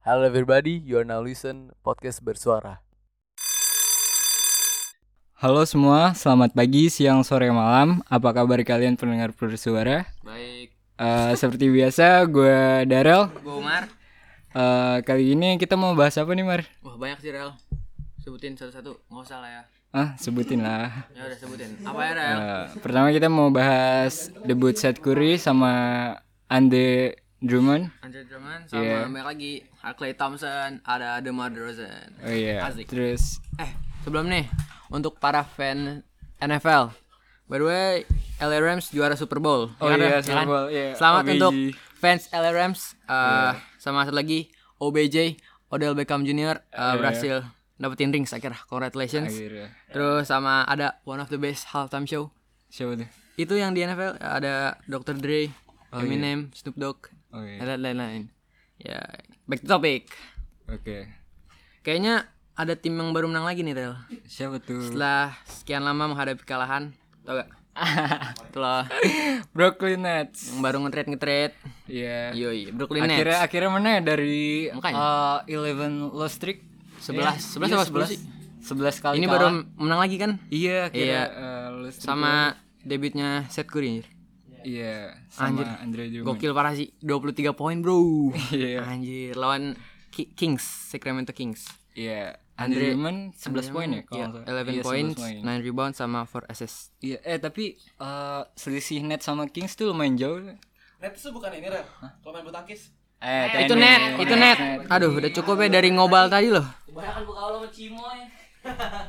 Hello everybody, you are now listen podcast bersuara. Halo semua, selamat pagi, siang, sore, malam. Apa kabar kalian pendengar bersuara? Baik, Eh, seperti biasa, gue Darel. gue Umar. Eh, kali ini kita mau bahas apa nih, Mar? Wah banyak sih Rel. Sebutin satu-satu, nggak usah lah ya. Ah, sebutin lah. Ya udah sebutin. Apa ya Rel? Eh, pertama kita mau bahas debut Seth Curry sama Andre Drummond. Andre Drummond sama Iya. banyak lagi. Clay Thompson, ada DeMar DeRozan. Oh iya. Asik. Terus Eh, sebelum nih untuk para fan NFL. By the way, LA Rams juara Super Bowl. Oh Ya kan, iya, Rel? Ya Super kan? Bowl, iya. Selamat OBJ. untuk fans LA Rams. Eh, Sama satu lagi OBJ, Odell Beckham Jr. eh, berhasil dapetin rings akhirnya. Congratulations. akhirnya Terus sama ada one of the best halftime show. siapa tuh? Itu yang di NFL ada Dr. Dre, Eminem, Snoop Dogg, Dan lain-lain. Ya, back to topic. Oke. Kayaknya ada tim yang baru menang lagi nih, Rel. Siapa tuh? Setelah sekian lama menghadapi kekalahan, tau gak? Itu loh, Brooklyn Nets. yang baru nge-trade nge-trade. Iya. Yoi, Brooklyn Akhirnya Nets. akhirnya mana ya dari Makanya. eh, 11 loss streak? 11, 11 Iya, apa 10 sih? 11 kali Ini kalah. baru menang lagi kan? Iya, akhirnya Iya. eh, streak. Sama debutnya Seth Curry. Iya, sama Anjir. Andre Drummond. Gokil parah sih, 23 poin, Bro. Iya. Anjir, lawan Ki- Kings, Sacramento Kings. Iya. Andre- Andre Drummond 11 poin ya Iya, kalau salah. 11 Iya, points, 11 poin. 9 rebound sama 4 assist. Iya, eh tapi eh, selisih net sama Kings tuh lumayan jauh. Net itu bukan ini Rel, kalau main bulu tangkis Eh, itu net, itu net. Aduh, udah cukup ya dari ngobal tadi loh.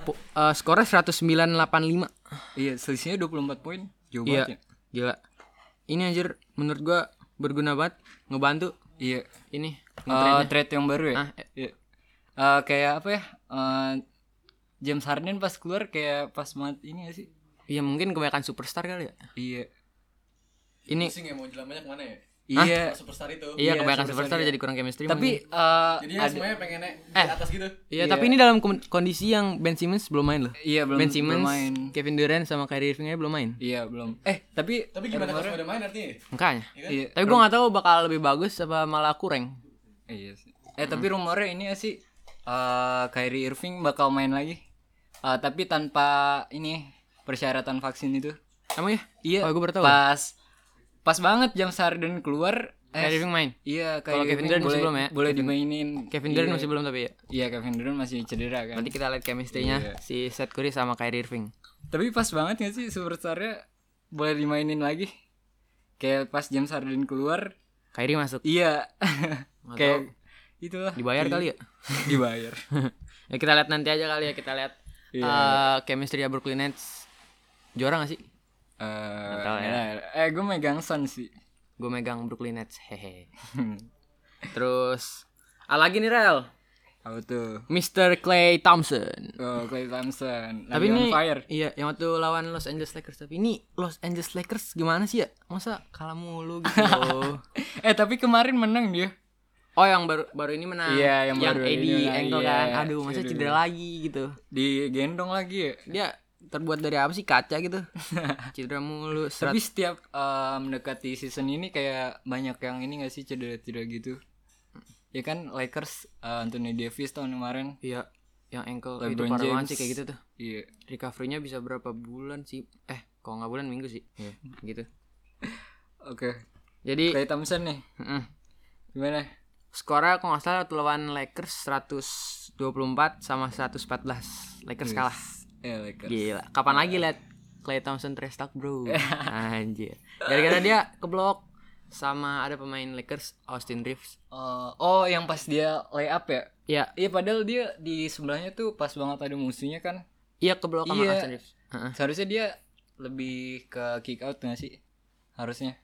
Po- eh, skornya 109.85. Iya, selisihnya 24 poin. Jauh Iya, banget ya. gila. Ini anjir menurut gua berguna banget, ngebantu Iya. ini Eh, nge-trade-nya. trade yang baru ya? Ah, eh. Iya. Eh, kayak apa ya? Eh, James Harden pas keluar kayak pas banget ini gak sih? Iya, mungkin kebanyakan superstar kali ya. Iya. Ini sih nggak mau jelamanya ke mana ya Iya. superstar itu iya Iya, kebanyakan superstar superstar iya. jadi kurang chemistry. Tapi mungkin. eh, jadi ada semuanya pengennya di Eh. atas gitu Iya, tapi ini dalam kondisi yang Ben Simmons belum main loh. iya belum ben belum Simmons, main. Kevin Durant sama Kyrie Irving aja belum main. Iya, belum. Eh, tapi tapi gimana kalau udah main artinya Makanya. Iya. Tapi gua nggak tahu bakal lebih bagus apa malah kurang. Iya sih. Eh, tapi rumornya ini ya sih eh Kyrie Irving bakal main lagi. Eh, tapi tanpa ini persyaratan vaksin itu. Emang ya? Iya. Oh, gua baru tahu. Pas pas banget James Harden keluar eh, Irving main. Iya, Kalau Kevin Durant masih belum ya? Boleh Kevin- dimainin. Kevin Durant Iya. masih belum tapi ya. Iya, Kevin Durant masih cedera kan. Nanti kita lihat chemistry-nya Iya. si Seth Curry sama Kyrie Irving. Tapi pas banget gak sih superstarnya boleh dimainin lagi? Kayak pas James Harden keluar, Kyrie masuk. iya. Kayak itulah. Dibayar kali ya? Dibayar. ya kita lihat nanti aja kali ya kita lihat Iya. eh chemistry Brooklyn Nets juara gak sih? Eh, tahu ya. Eh, gue megang Sun sih. Gue megang Brooklyn Nets. Hehe. Terus ah lagi nih Rel, Apa tuh? Mr. Clay Thompson. Oh, Clay Thompson. Lagi tapi on ini fire. iya yang waktu lawan Los Angeles Lakers tapi ini Los Angeles Lakers gimana sih ya? Masa kalah mulu gitu. Eh, tapi kemarin menang dia. Oh yang baru baru ini menang. Iya, yang baru ini Eddie menang, ankle iya. kan. Aduh, masa cedera lagi gitu. Digendong lagi ya. Dia terbuat dari apa sih kaca gitu. cedera mulu. Serat. Tapi setiap eh, mendekati season ini kayak banyak yang ini gak sih cedera-cedera gitu. Ya kan Lakers eh, Anthony Davis tahun kemarin. Iya, yang ankle itu LeBron parah banget sih kayak gitu tuh. Iya. Recovery-nya bisa berapa bulan sih? Eh, kalau nggak bulan minggu sih. Iya, gitu. Oke. Jadi, Clay Thompson nih. mm, Gimana? skornya kalau nggak salah lawan Lakers 124 sama 114. Lakers kalah. Ya Lakers. Gila. Kapan lagi liat Clay Thompson trash talk, Bro? Anjir. Gara-gara dia keblok sama ada pemain Lakers Austin Reeves. Eh, oh, yang pas dia lay up ya? Iya, Iya, padahal dia di sebelahnya tuh pas banget ada musuhnya kan. iya keblok sama Iya. Austin Reeves. Heeh. Seharusnya dia lebih ke kick out gak sih? Harusnya.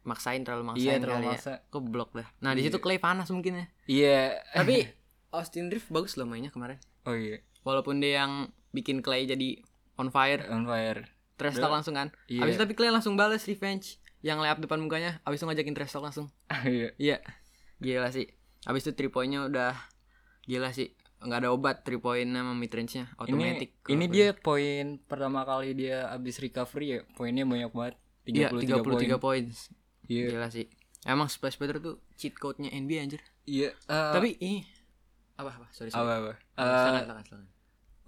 Maksain terlalu maksain Iya, terlalu kali maksa. ya. Keblok dah. Nah, di situ Clay panas mungkin ya. Iya. Tapi Austin Reeves bagus loh mainnya kemarin. oh iya, Walaupun dia yang bikin Clay jadi on fire, on fire. trash talk langsung kan. Iya. Abis itu tapi Clay langsung balas revenge yang layup depan mukanya, abis itu ngajakin trash talk langsung. iya. Iya. Gila sih. Abis itu 3 poinnya udah gila sih. Nggak ada obat 3 point sama mid range-nya Ini automatic. ini dia poin pertama kali dia abis recovery ya. Poinnya banyak banget. Iya, 33 poin. 33 points. Iya. Gila sih. Emang splash butter tuh cheat code-nya NBA anjir. Iya. eh, Tapi ini apa apa? Sorry sorry. apa apa? Silakan, silakan, silakan.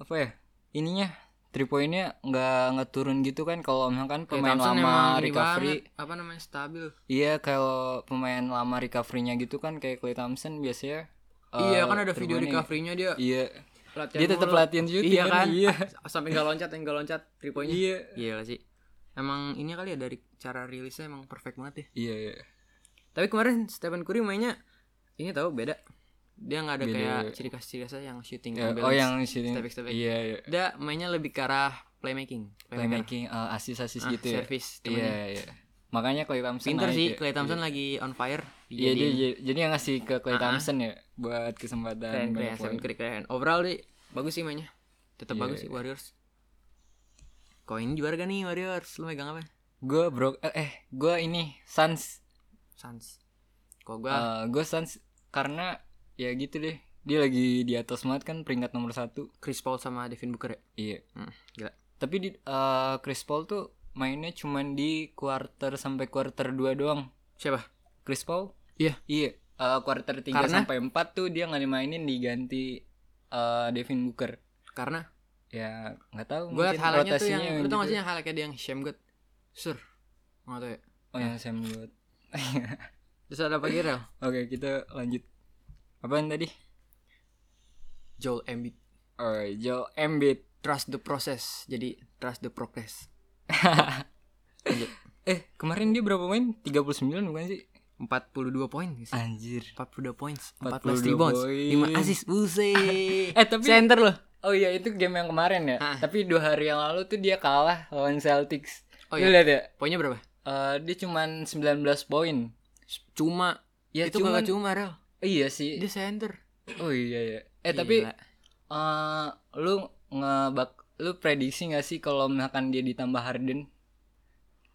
apa ya? Ininya three pointnya nggak nggak turun gitu kan kalau misalkan pemain Thompson lama recovery banget, apa namanya stabil. iya kalau pemain lama recovery-nya gitu kan kayak Clay Thompson biasanya eh, iya kan ada video recovery-nya dia. iya Latihan dia tetap latihan juga Iya kan? iya Sampai nggak loncat, nggak loncat three point-nya. iya Gila sih. Emang ini kali ya dari cara rilisnya emang perfect banget ya. iya iya Tapi kemarin Stephen Curry mainnya ini tahu beda. Dia nggak ada Beda. kayak ciri khas ciri khasnya yang shooting unbalanced, oh yang shooting step back, step back. iya iya Dia mainnya lebih ke arah playmaking. playmaking uh, asis asis Ah, gitu ya service iya temennya. iya makanya Clay Thompson Pinter sih, ya. Clay Thompson lagi on fire. iya dia Dijadiin jadi, jadi yang ngasih ke Clay Ah, ah. Thompson ya buat kesempatan keren keren, poin. Curry keren. Overall deh bagus sih mainnya. Tetap Iya, bagus sih iya. Warriors. Koin juara gak nih Warriors? Lu megang apa? gue bro eh, eh gue ini Suns Suns. Kok gua gue Suns karena ya gitu deh dia lagi di atas banget kan peringkat nomor satu Chris Paul sama Devin Booker ya? iya Hmm, gila. tapi di eh, Chris Paul tuh mainnya cuman di quarter sampai quarter 2 doang Siapa? Chris Paul Iya. iya eh, quarter 3 Karena? sampai 4 tuh dia nggak dimainin diganti eh, Devin Booker Karena ya nggak tahu gue mungkin highlightnya tuh yang rotasinya lu tau gak gitu. sih yang highlightnya dia yang Sham God Sur Nggak tau ya oh yang Sam Good Terus ada apa Rel? oke kita lanjut apaan tadi Joel Embiid oh Joel Embiid Trust the process Jadi trust the progress eh kemarin dia berapa main 39 bukan sih 42 poin guys. anjir 42 points 42 14 rebounds poin. 5 assist Buset Eh, tapi- Center loh Oh iya itu game yang kemarin ya. Ah. Tapi dua hari yang lalu tuh dia kalah lawan Celtics. Oh Lu iya. lihat ya? Poinnya berapa? Eh, dia cuman 19 poin. Cuma Ya Itu cuman, kagak cuma Rel Iya sih. Dia center Oh iya ya. Eh tapi Gila. eh lu ngebak lu prediksi gak sih kalau misalkan dia ditambah Harden?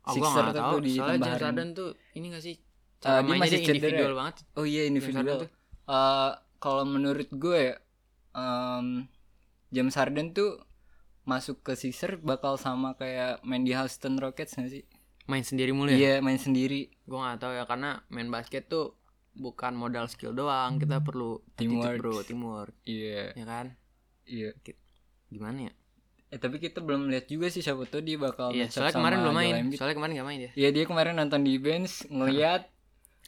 Oh, Sixer gak tahu. di Soalnya James Harden. Harden tuh ini gak sih? Eh, Cara dia mainnya masih dia cedera individual ya? banget. Oh iya individual. Eh kalau menurut gue ya em, James Harden tuh masuk ke Sixer bakal sama kayak main di Houston Rockets gak sih? Main sendiri mulu ya? Iya main sendiri. Gue gak tahu ya karena main basket tuh bukan modal skill doang, kita perlu attitude, Teamwork. bro, teamwork, Iya, ya kan? iya. Gimana ya? Eh tapi kita belum lihat juga sih siapa tuh dia bakal Iya, up soalnya sama kemarin belum Joel main. Embiid. Soalnya kemarin gak main dia. Iya dia kemarin nonton di bench ngeliat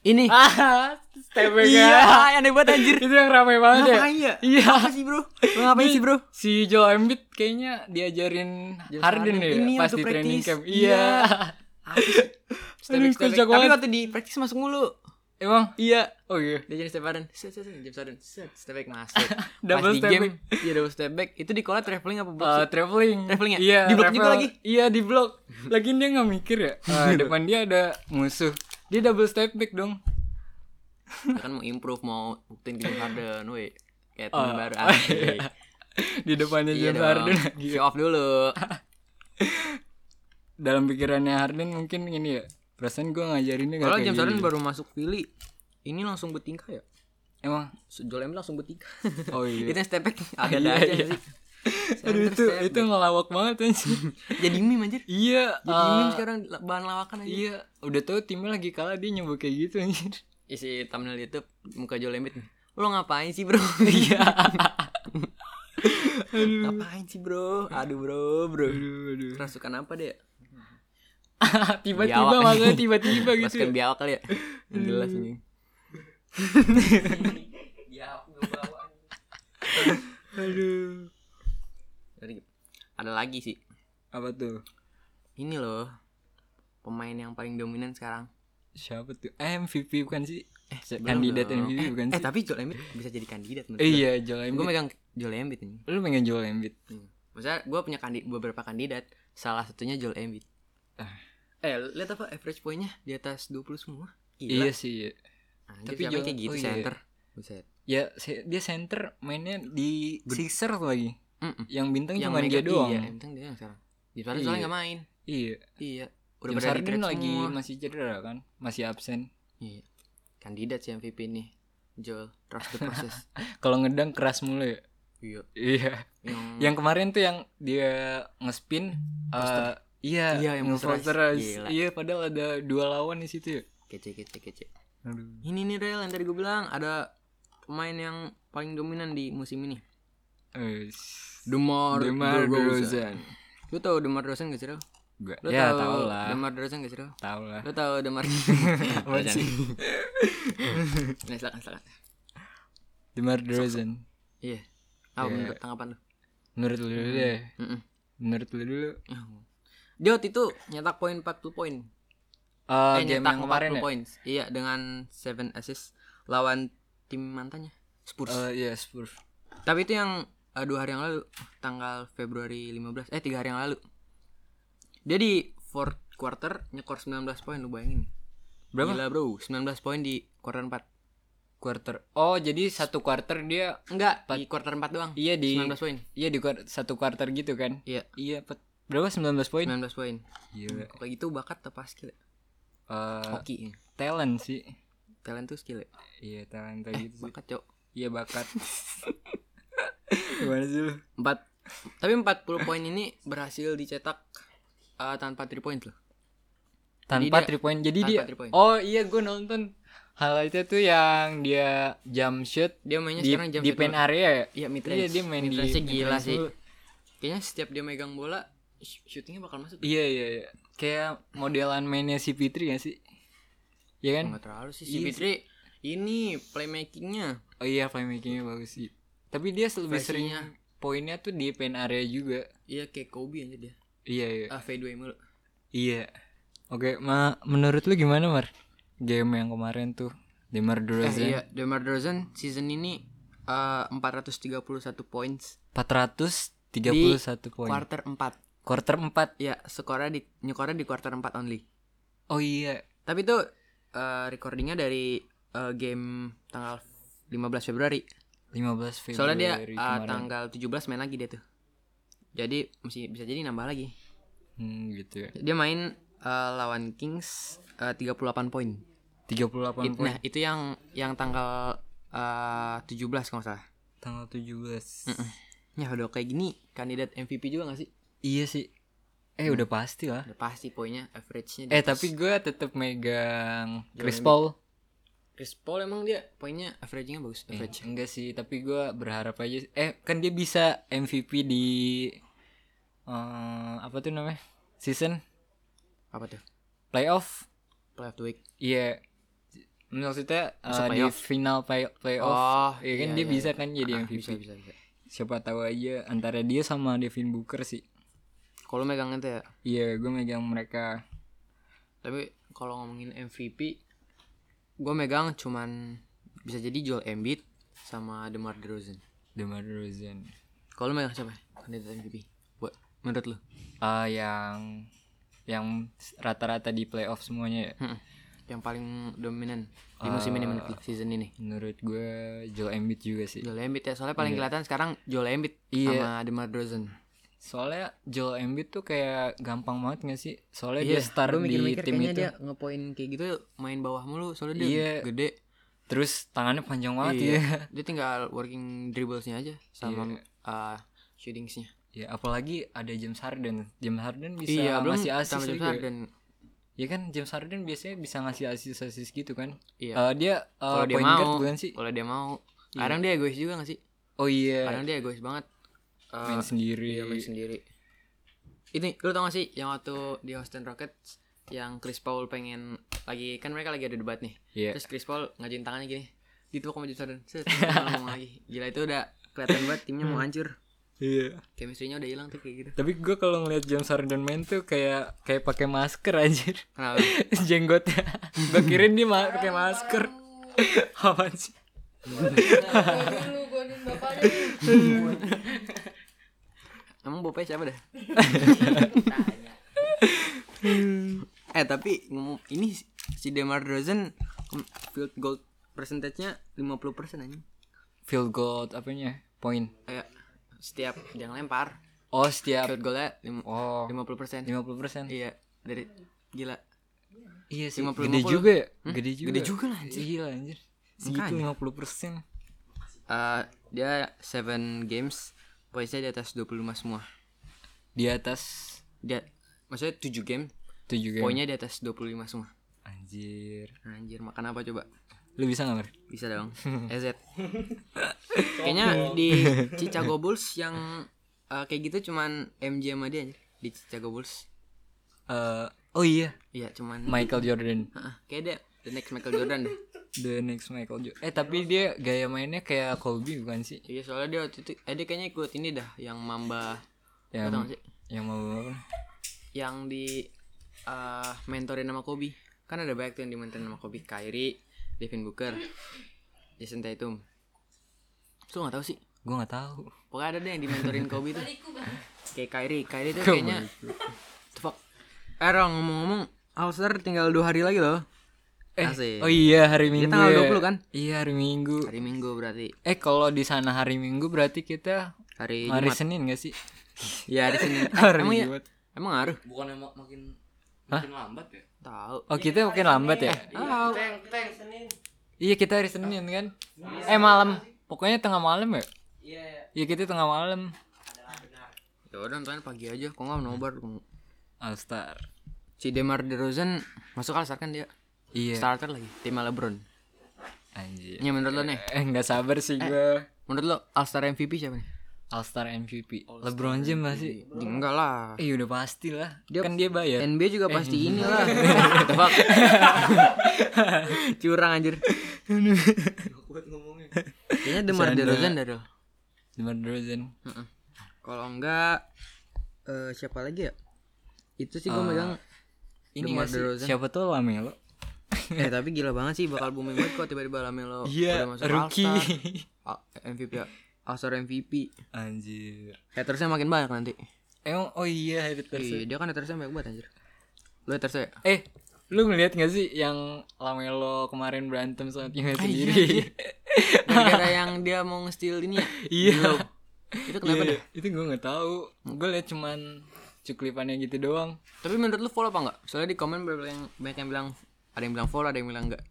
Ini. ah step back iya, ya. yang hebat anjir. itu yang ramai banget ya. Ngapain ya? Iya. Apa sih, Bro? Ngapain sih, Bro? Si Joel Embiid kayaknya diajarin James Harden, Harden. ya Ini pas di training camp. Iya. Iya. Aduh, Tapi waktu di practice masuk mulu. Emang? Iya. Oh iya. Dia jadi step Harden. Set, set, set. James Harden. Set, step back masuk. Double Pas step game, back. Iya, double step back. Itu di kolam traveling apa box? Uh, traveling. Traveling ya? Iya. Di blok juga travel. lagi? Iya di blok. Lagi dia nggak mikir ya. Ah, depan dia ada musuh. Dia double step back dong. Dia kan mau improve, mau buktiin James Harden, woi. Kayak Oh, temen baru. oh, asik. iya. di depannya Iya James dong. Harden lagi. Show off dulu. Dalam pikirannya Harden mungkin ini ya. Perasaan gue ngajarinnya Kalau James Harden gini. baru masuk Philly, ini langsung bertingkah ya? Emang? Joel Embiid langsung bertingkah. Oh iya. itu step back ada Iya, aja iya. sih. Aduh itu step itu ngelawak banget anjir. jadi meme anjir. iya. Jadi ah, meme sekarang bahan lawakan aja. Iya, udah tahu timnya lagi kalah dia nyoba kayak gitu anjir. Isi thumbnail YouTube muka Joel Embiid nih. Lo ngapain sih, Bro? Iya. ngapain sih, Bro? Aduh, Bro, Bro. Aduh, aduh. Kerasukan apa deh? tiba-tiba makanya tiba-tiba gitu. Pasukan ya. biawak kali ya? Yang jelas ini. Aduh. Ada lagi sih. Apa tuh? Ini loh. Pemain yang paling dominan sekarang. Siapa tuh? Eh, MVP bukan sih? Eh, Belum kandidat dong. MVP eh, bukan eh, sih? tapi Joel Embiid bisa jadi kandidat menurut Eh, gue. iya, Joel Gue Embiid. megang Joel Embiid ini. Lu pengen Joel Embiid? Hmm. Maksudnya gue punya kandi beberapa kandidat. Salah satunya Joel Embiid. Ah. Eh, lihat apa average poinnya di atas 20 semua? Iya Gila. sih. iya. Anjir, Tapi Joel- kayak gitu oh iya. center. Buset. Ya, se- dia center mainnya di Sixer lagi. Mm-mm. Yang bintang Yang cuma dia doang. Iya, yang penting dia yang sekarang. Di Iya. soalnya nggak main. Iya. Iya. Udah James Harden lagi semua. masih cedera kan? Masih absen. Iya. Kandidat sih MVP nih. Joel, trust the process. Kalau ngedang keras mulu ya. iya. Iya. Yang, Yang kemarin tuh yang dia ngespin eh iya, Iya, yang. Gila. Iya, padahal ada dua lawan di situ ya. kece kece kece. Aduh. Ini nih Rel yang tadi gue bilang ada pemain yang paling dominan di musim ini. Eh, Demar, DeMar DeRozan. Lu tau Demar DeRozan gak sih, Rel? Gak. Lu Ya tau tau lah. Demar DeRozan gak sih, Rel? Tahu lah. Lu tau Demar Apaan sih? Nah, silakan, silakan. Demar Derozan. Iya. Apa Iya. menurut tanggapan lu? Menurut lu dulu deh. Mm-mm. Menurut lu dulu. Dia waktu itu nyetak poin 40 poin. Eh, eh, game nyetak yang kemarin 40 ya? points. Iya, dengan 7 assist lawan tim mantannya Spurs. Eh, iya Spurs. Tapi itu yang eh, dua hari yang lalu, tanggal Februari 15. Eh, tiga hari yang lalu. Dia di fourth quarter nyekor 19 poin lu bayangin. Berapa? Gila, Bro. 19 poin di quarter 4. Quarter. Oh, jadi satu quarter dia Enggak, di quarter 4 doang. iya di 19 poin. Iya di kuart- satu quarter gitu kan? Iya, Iya, Pet. Berapa 19 poin? 19 poin. Gila. Kayak gitu bakat apa skill? Eh, Hoki. talent sih. Talent tuh skill. ya? Iya, talent gitu sih. Bakat, Cok. Iya, bakat. Gimana sih lu? 4 Tapi 40 poin ini berhasil dicetak eh, tanpa 3 point loh. Tanpa dia- 3 point. Jadi dia point. Oh, iya gue nonton highlightnya tuh yang dia jump shoot Dia mainnya di, sekarang jam di pen area ya? Iya, mid Iya, range. dia main di mid gila range sih. dulu. Kayaknya setiap dia megang bola shootingnya bakal masuk. Iya, iya, iya. Kayak modelan mainnya si Fitri gak sih? Iya kan? Enggak terlalu sih si Iya Fitri. Ini playmakingnya. Oh iya, playmakingnya bagus sih. Tapi dia lebih sering poinnya tuh di pen area juga. Iya kayak Kobe aja dia. Iya, iya. Ah fadeaway mulu. Iya. Oke, ma menurut lu gimana, Mar? Game yang kemarin tuh Demar Eh, Derozan iya, DeMar DeRozan season ini eh 431 points 431 poin. quarter 4. Quarter 4. Ya, skornya di nyekornya di quarter 4 only. Oh iya. Tapi itu eh, recordingnya dari eh, game tanggal 15 Februari. 15 Februari Soalnya dia kemarin. tanggal 17 main lagi dia tuh. Jadi mesti bisa jadi nambah lagi. Hmm, gitu ya. Dia main eh, lawan Kings eh, 38 poin. 38 It- poin. Nah, itu yang yang tanggal eh, 17 kalau salah. Tanggal 17. Ya udah kayak gini kandidat MVP juga gak sih? Iya sih. Eh, udah pasti lah. Udah pasti poinnya average-nya. Eh, tapi gue tetap megang Chris. Paul. Chris Paul emang dia poinnya average-nya bagus, Eh, average. enggak sih, tapi gue berharap aja. Eh, kan dia bisa MVP di eh, apa tuh namanya? Season Apa tuh? playoff. Play of the week. Iya. Maksudnya Masuk eh, di playoff. final play playoff. Oh, Iya kan iya, dia iya, bisa iya. kan jadi Ah, MVP. bisa bisa bisa. Siapa tahu aja antara dia sama Devin Booker sih. Kalau megang itu ya. Iya, gue megang mereka. Tapi kalau ngomongin MVP gue megang cuman bisa jadi Joel Embiid sama DeMar DeRozan. DeMar DeRozan. Kalau megang siapa? Kandidat MVP. Buat menurut lu? Ah, yang yang rata-rata di playoff semuanya ya. Hmm. Yang paling dominan di musim ini menurut season ini. Menurut gue Joel Embiid juga sih. Joel Embiid ya, soalnya paling kelihatan sekarang Joel Embiid Iya. sama DeMar DeRozan. Soalnya Joel Embiid tuh kayak gampang banget gak sih? Soalnya Iya, dia start gua di mikir-mikir tim itu. dia ngepoin kayak gitu main bawah mulu soalnya dia Iya. gede. Terus tangannya panjang banget Iya. ya. Dia tinggal working dribblesnya aja sama Iya. uh, shootingsnya. Ya apalagi ada James Harden. James Harden bisa iya, belum ngasih asis sama James juga. Harden. Ya kan James Harden biasanya bisa ngasih asis-asis gitu kan. Iya. Eh, dia eh, Kalau dia guard mau, bukan sih? kalau dia mau. Kadang dia egois juga gak sih? Oh iya. Kadang dia egois banget. Uh, main sendiri. Iya, main sendiri. Ini lu tau gak sih yang waktu di Houston Rockets yang Chris Paul pengen lagi kan mereka lagi ada debat nih. Iya. Terus Chris Paul ngajuin tangannya gini. Ditepuk sama James Harden. Set, ngomong lagi. Gila itu udah kelihatan banget timnya mau hancur. Iya. Chemistry-nya udah hilang tuh kayak gitu. Tapi gue kalau ngeliat James Harden main tuh kayak kayak pakai masker anjir. Kenapa? Jenggotnya. gue kirain dia ma- pakai masker. Apaan sih? Emang bapaknya siapa dah? eh tapi ini si Demar Derozan kem- field goal percentage-nya 50% anjing. Field goal apanya? Point. Kayak setiap yang lempar Oh setiap. field goalnya lim- Oh. 50%. 50%. Iya, dari gila. Iya sih. 50, Gede 50. juga ya? Gede juga. Gede juga lah, anjir. Gila anjir. Segitu 50%. Eh, dia 7 games poinnya di atas 25 semua. Di atas Dia maksudnya 7 game 7 game. poinnya di atas 25 semua. Anjir. Anjir, makan apa coba? Lu bisa nggak Mer? Bisa dong. EZ. Kayaknya di Chicago Bulls yang eh, kayak gitu cuman MJ sama dia anjir. Di Chicago Bulls. Eh, oh iya, Iya, cuman Michael Jordan. Heeh, kayak dia the next Michael Jordan deh. The next Michael Jordan. Eh tapi dia gaya mainnya kayak Kobe bukan sih? Iya, soalnya dia waktu itu eh dia kayaknya ikut ini dah yang Mamba Yang tau gak sih? yang mau apa? yang di eh mentorin sama Kobe. Kan ada banyak tuh yang dimentorin sama Kobe. Kyrie, Devin Booker, Jason Tatum. Lu gak tahu sih? Gue nggak tahu. Pokoknya ada deh yang dimentorin Kobe tuh. Kayak Kyrie, Kyrie tuh kayaknya Fuck. Eh ngomong-ngomong All Star tinggal dua hari lagi loh Eh, Asik. oh iya hari Minggu. tanggal ya. 20 kan? Iya hari Minggu. Hari Minggu berarti Eh kalau di sana hari Minggu berarti kita Hari hari Jumat Senin gak sih? Ya hari Senin Hari Emang ya? Jumat. Emang ngaruh? Bukan emang makin makin lambat ya? Tahu Oh kita makin lambat ya? Tahu Iya kita hari Senin kan? Eh malam. Pokoknya tengah malam ya? Iya kita tengah malam. Ya udah nonton pagi aja Kok nggak nobar All Star. Si Demar DeRozan Masuk All Star kan dia Iya. Starter lagi Tim LeBron Anjir. Ya menurut lo nih Eh nggak sabar sih gue. Menurut lo All Star MVP siapa nih? All Star MVP. LeBron James masih. Enggak lah Eh udah pasti lah. Dia- kan dia bayar. NBA juga pasti ini lah fuck? Curang anjir Kayaknya Demar. DeRozan dah Dol. DeMar DeRozan. Heeh. Kalau enggak eh siapa lagi ya? Itu sih gue Eh, megang Ini DeMar? DeRozan. Siapa tuh Lamelo? eh tapi gila banget sih bakal booming banget kok tiba-tiba Lamelo Iya, udah masuk rookie. All-Star. A- MVP ya. All-Star MVP. Anjir. Hatersnya makin banyak nanti. Emang oh iya haters. Iya, dia kan hatersnya banyak banget anjir. Lu hatersnya ya? Eh, lu ngeliat gak sih yang Lamelo kemarin berantem sama timnya Ah, iya, sendiri? Gara-gara yang dia mau nge-steal ini ya. Iya. Itu kenapa Iya, dah? Itu gue nggak tahu. Gue liat cuman cuklipannya gitu doang. Tapi menurut lu follow apa enggak? Soalnya di komen banyak yang, banyak yang bilang ada yang bilang follow, ada yang bilang enggak.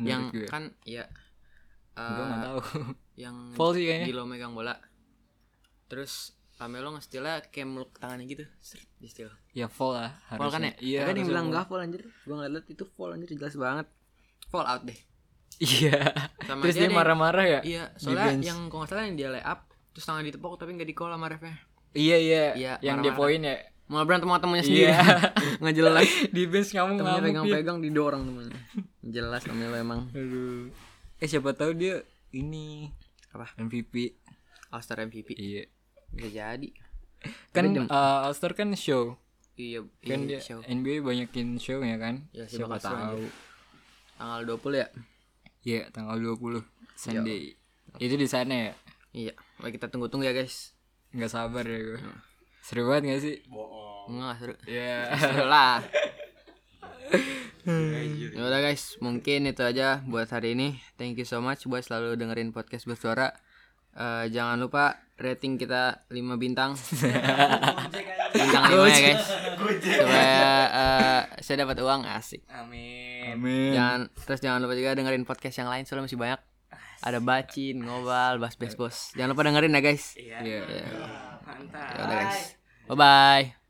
yang gue. kan ya gue eh, nggak tahu. yang Fall sih kayaknya. Gilo megang bola. Terus Lamelo nge-stealnya kayak meluk tangannya gitu. Di steal. Ya fall lah. Fall kan ya? harusnya. Iya. Ada yang harusnya bilang enggak fall anjir. Gua ngeliat itu fall anjir jelas banget. Fall out deh. Iya. Sama Terus dia dia marah-marah ya? Iya, soalnya bench. yang kalau nggak salah yang dia lay up terus tangan ditepok tapi nggak di call sama refnya. Iya iya. Iya, yang dia marah-marah. poin ya. Malah berantem sama temennya sendiri. Iya. nggak jelas. Di bench kamu Temennya ngamuk ya. pegang-pegang didorong temennya. Jelas Lamelo emang Aduh. Eh siapa tahu dia ini apa? MVP. All Star MVP. Iya. Bisa jadi. Kan uh, All Star kan show. Iya, Kan iya, dia show. NBA banyakin show ya kan? Ya, Siapa siapa tahu. tahu. Tanggal 20 ya? Iya, tanggal 20 Sunday. Itu di sana ya? Iya. Baik kita tunggu-tunggu ya, guys. Nggak sabar ya gue. Seru banget gak sih? Enggak seru. Iya. Seru lah. ya udah guys, mungkin itu aja buat hari ini. Thank you so much buat selalu dengerin podcast bersuara. Eh, jangan lupa rating kita 5 bintang. bintang 5 ya guys. Supaya eh, saya dapat uang asik. Amin. Amin. Jangan terus jangan lupa juga dengerin podcast yang lain soalnya masih banyak. Ada bacin, ngobal, bas bas bos. Jangan lupa dengerin ya guys. Iya. Ya udah guys. Bye bye.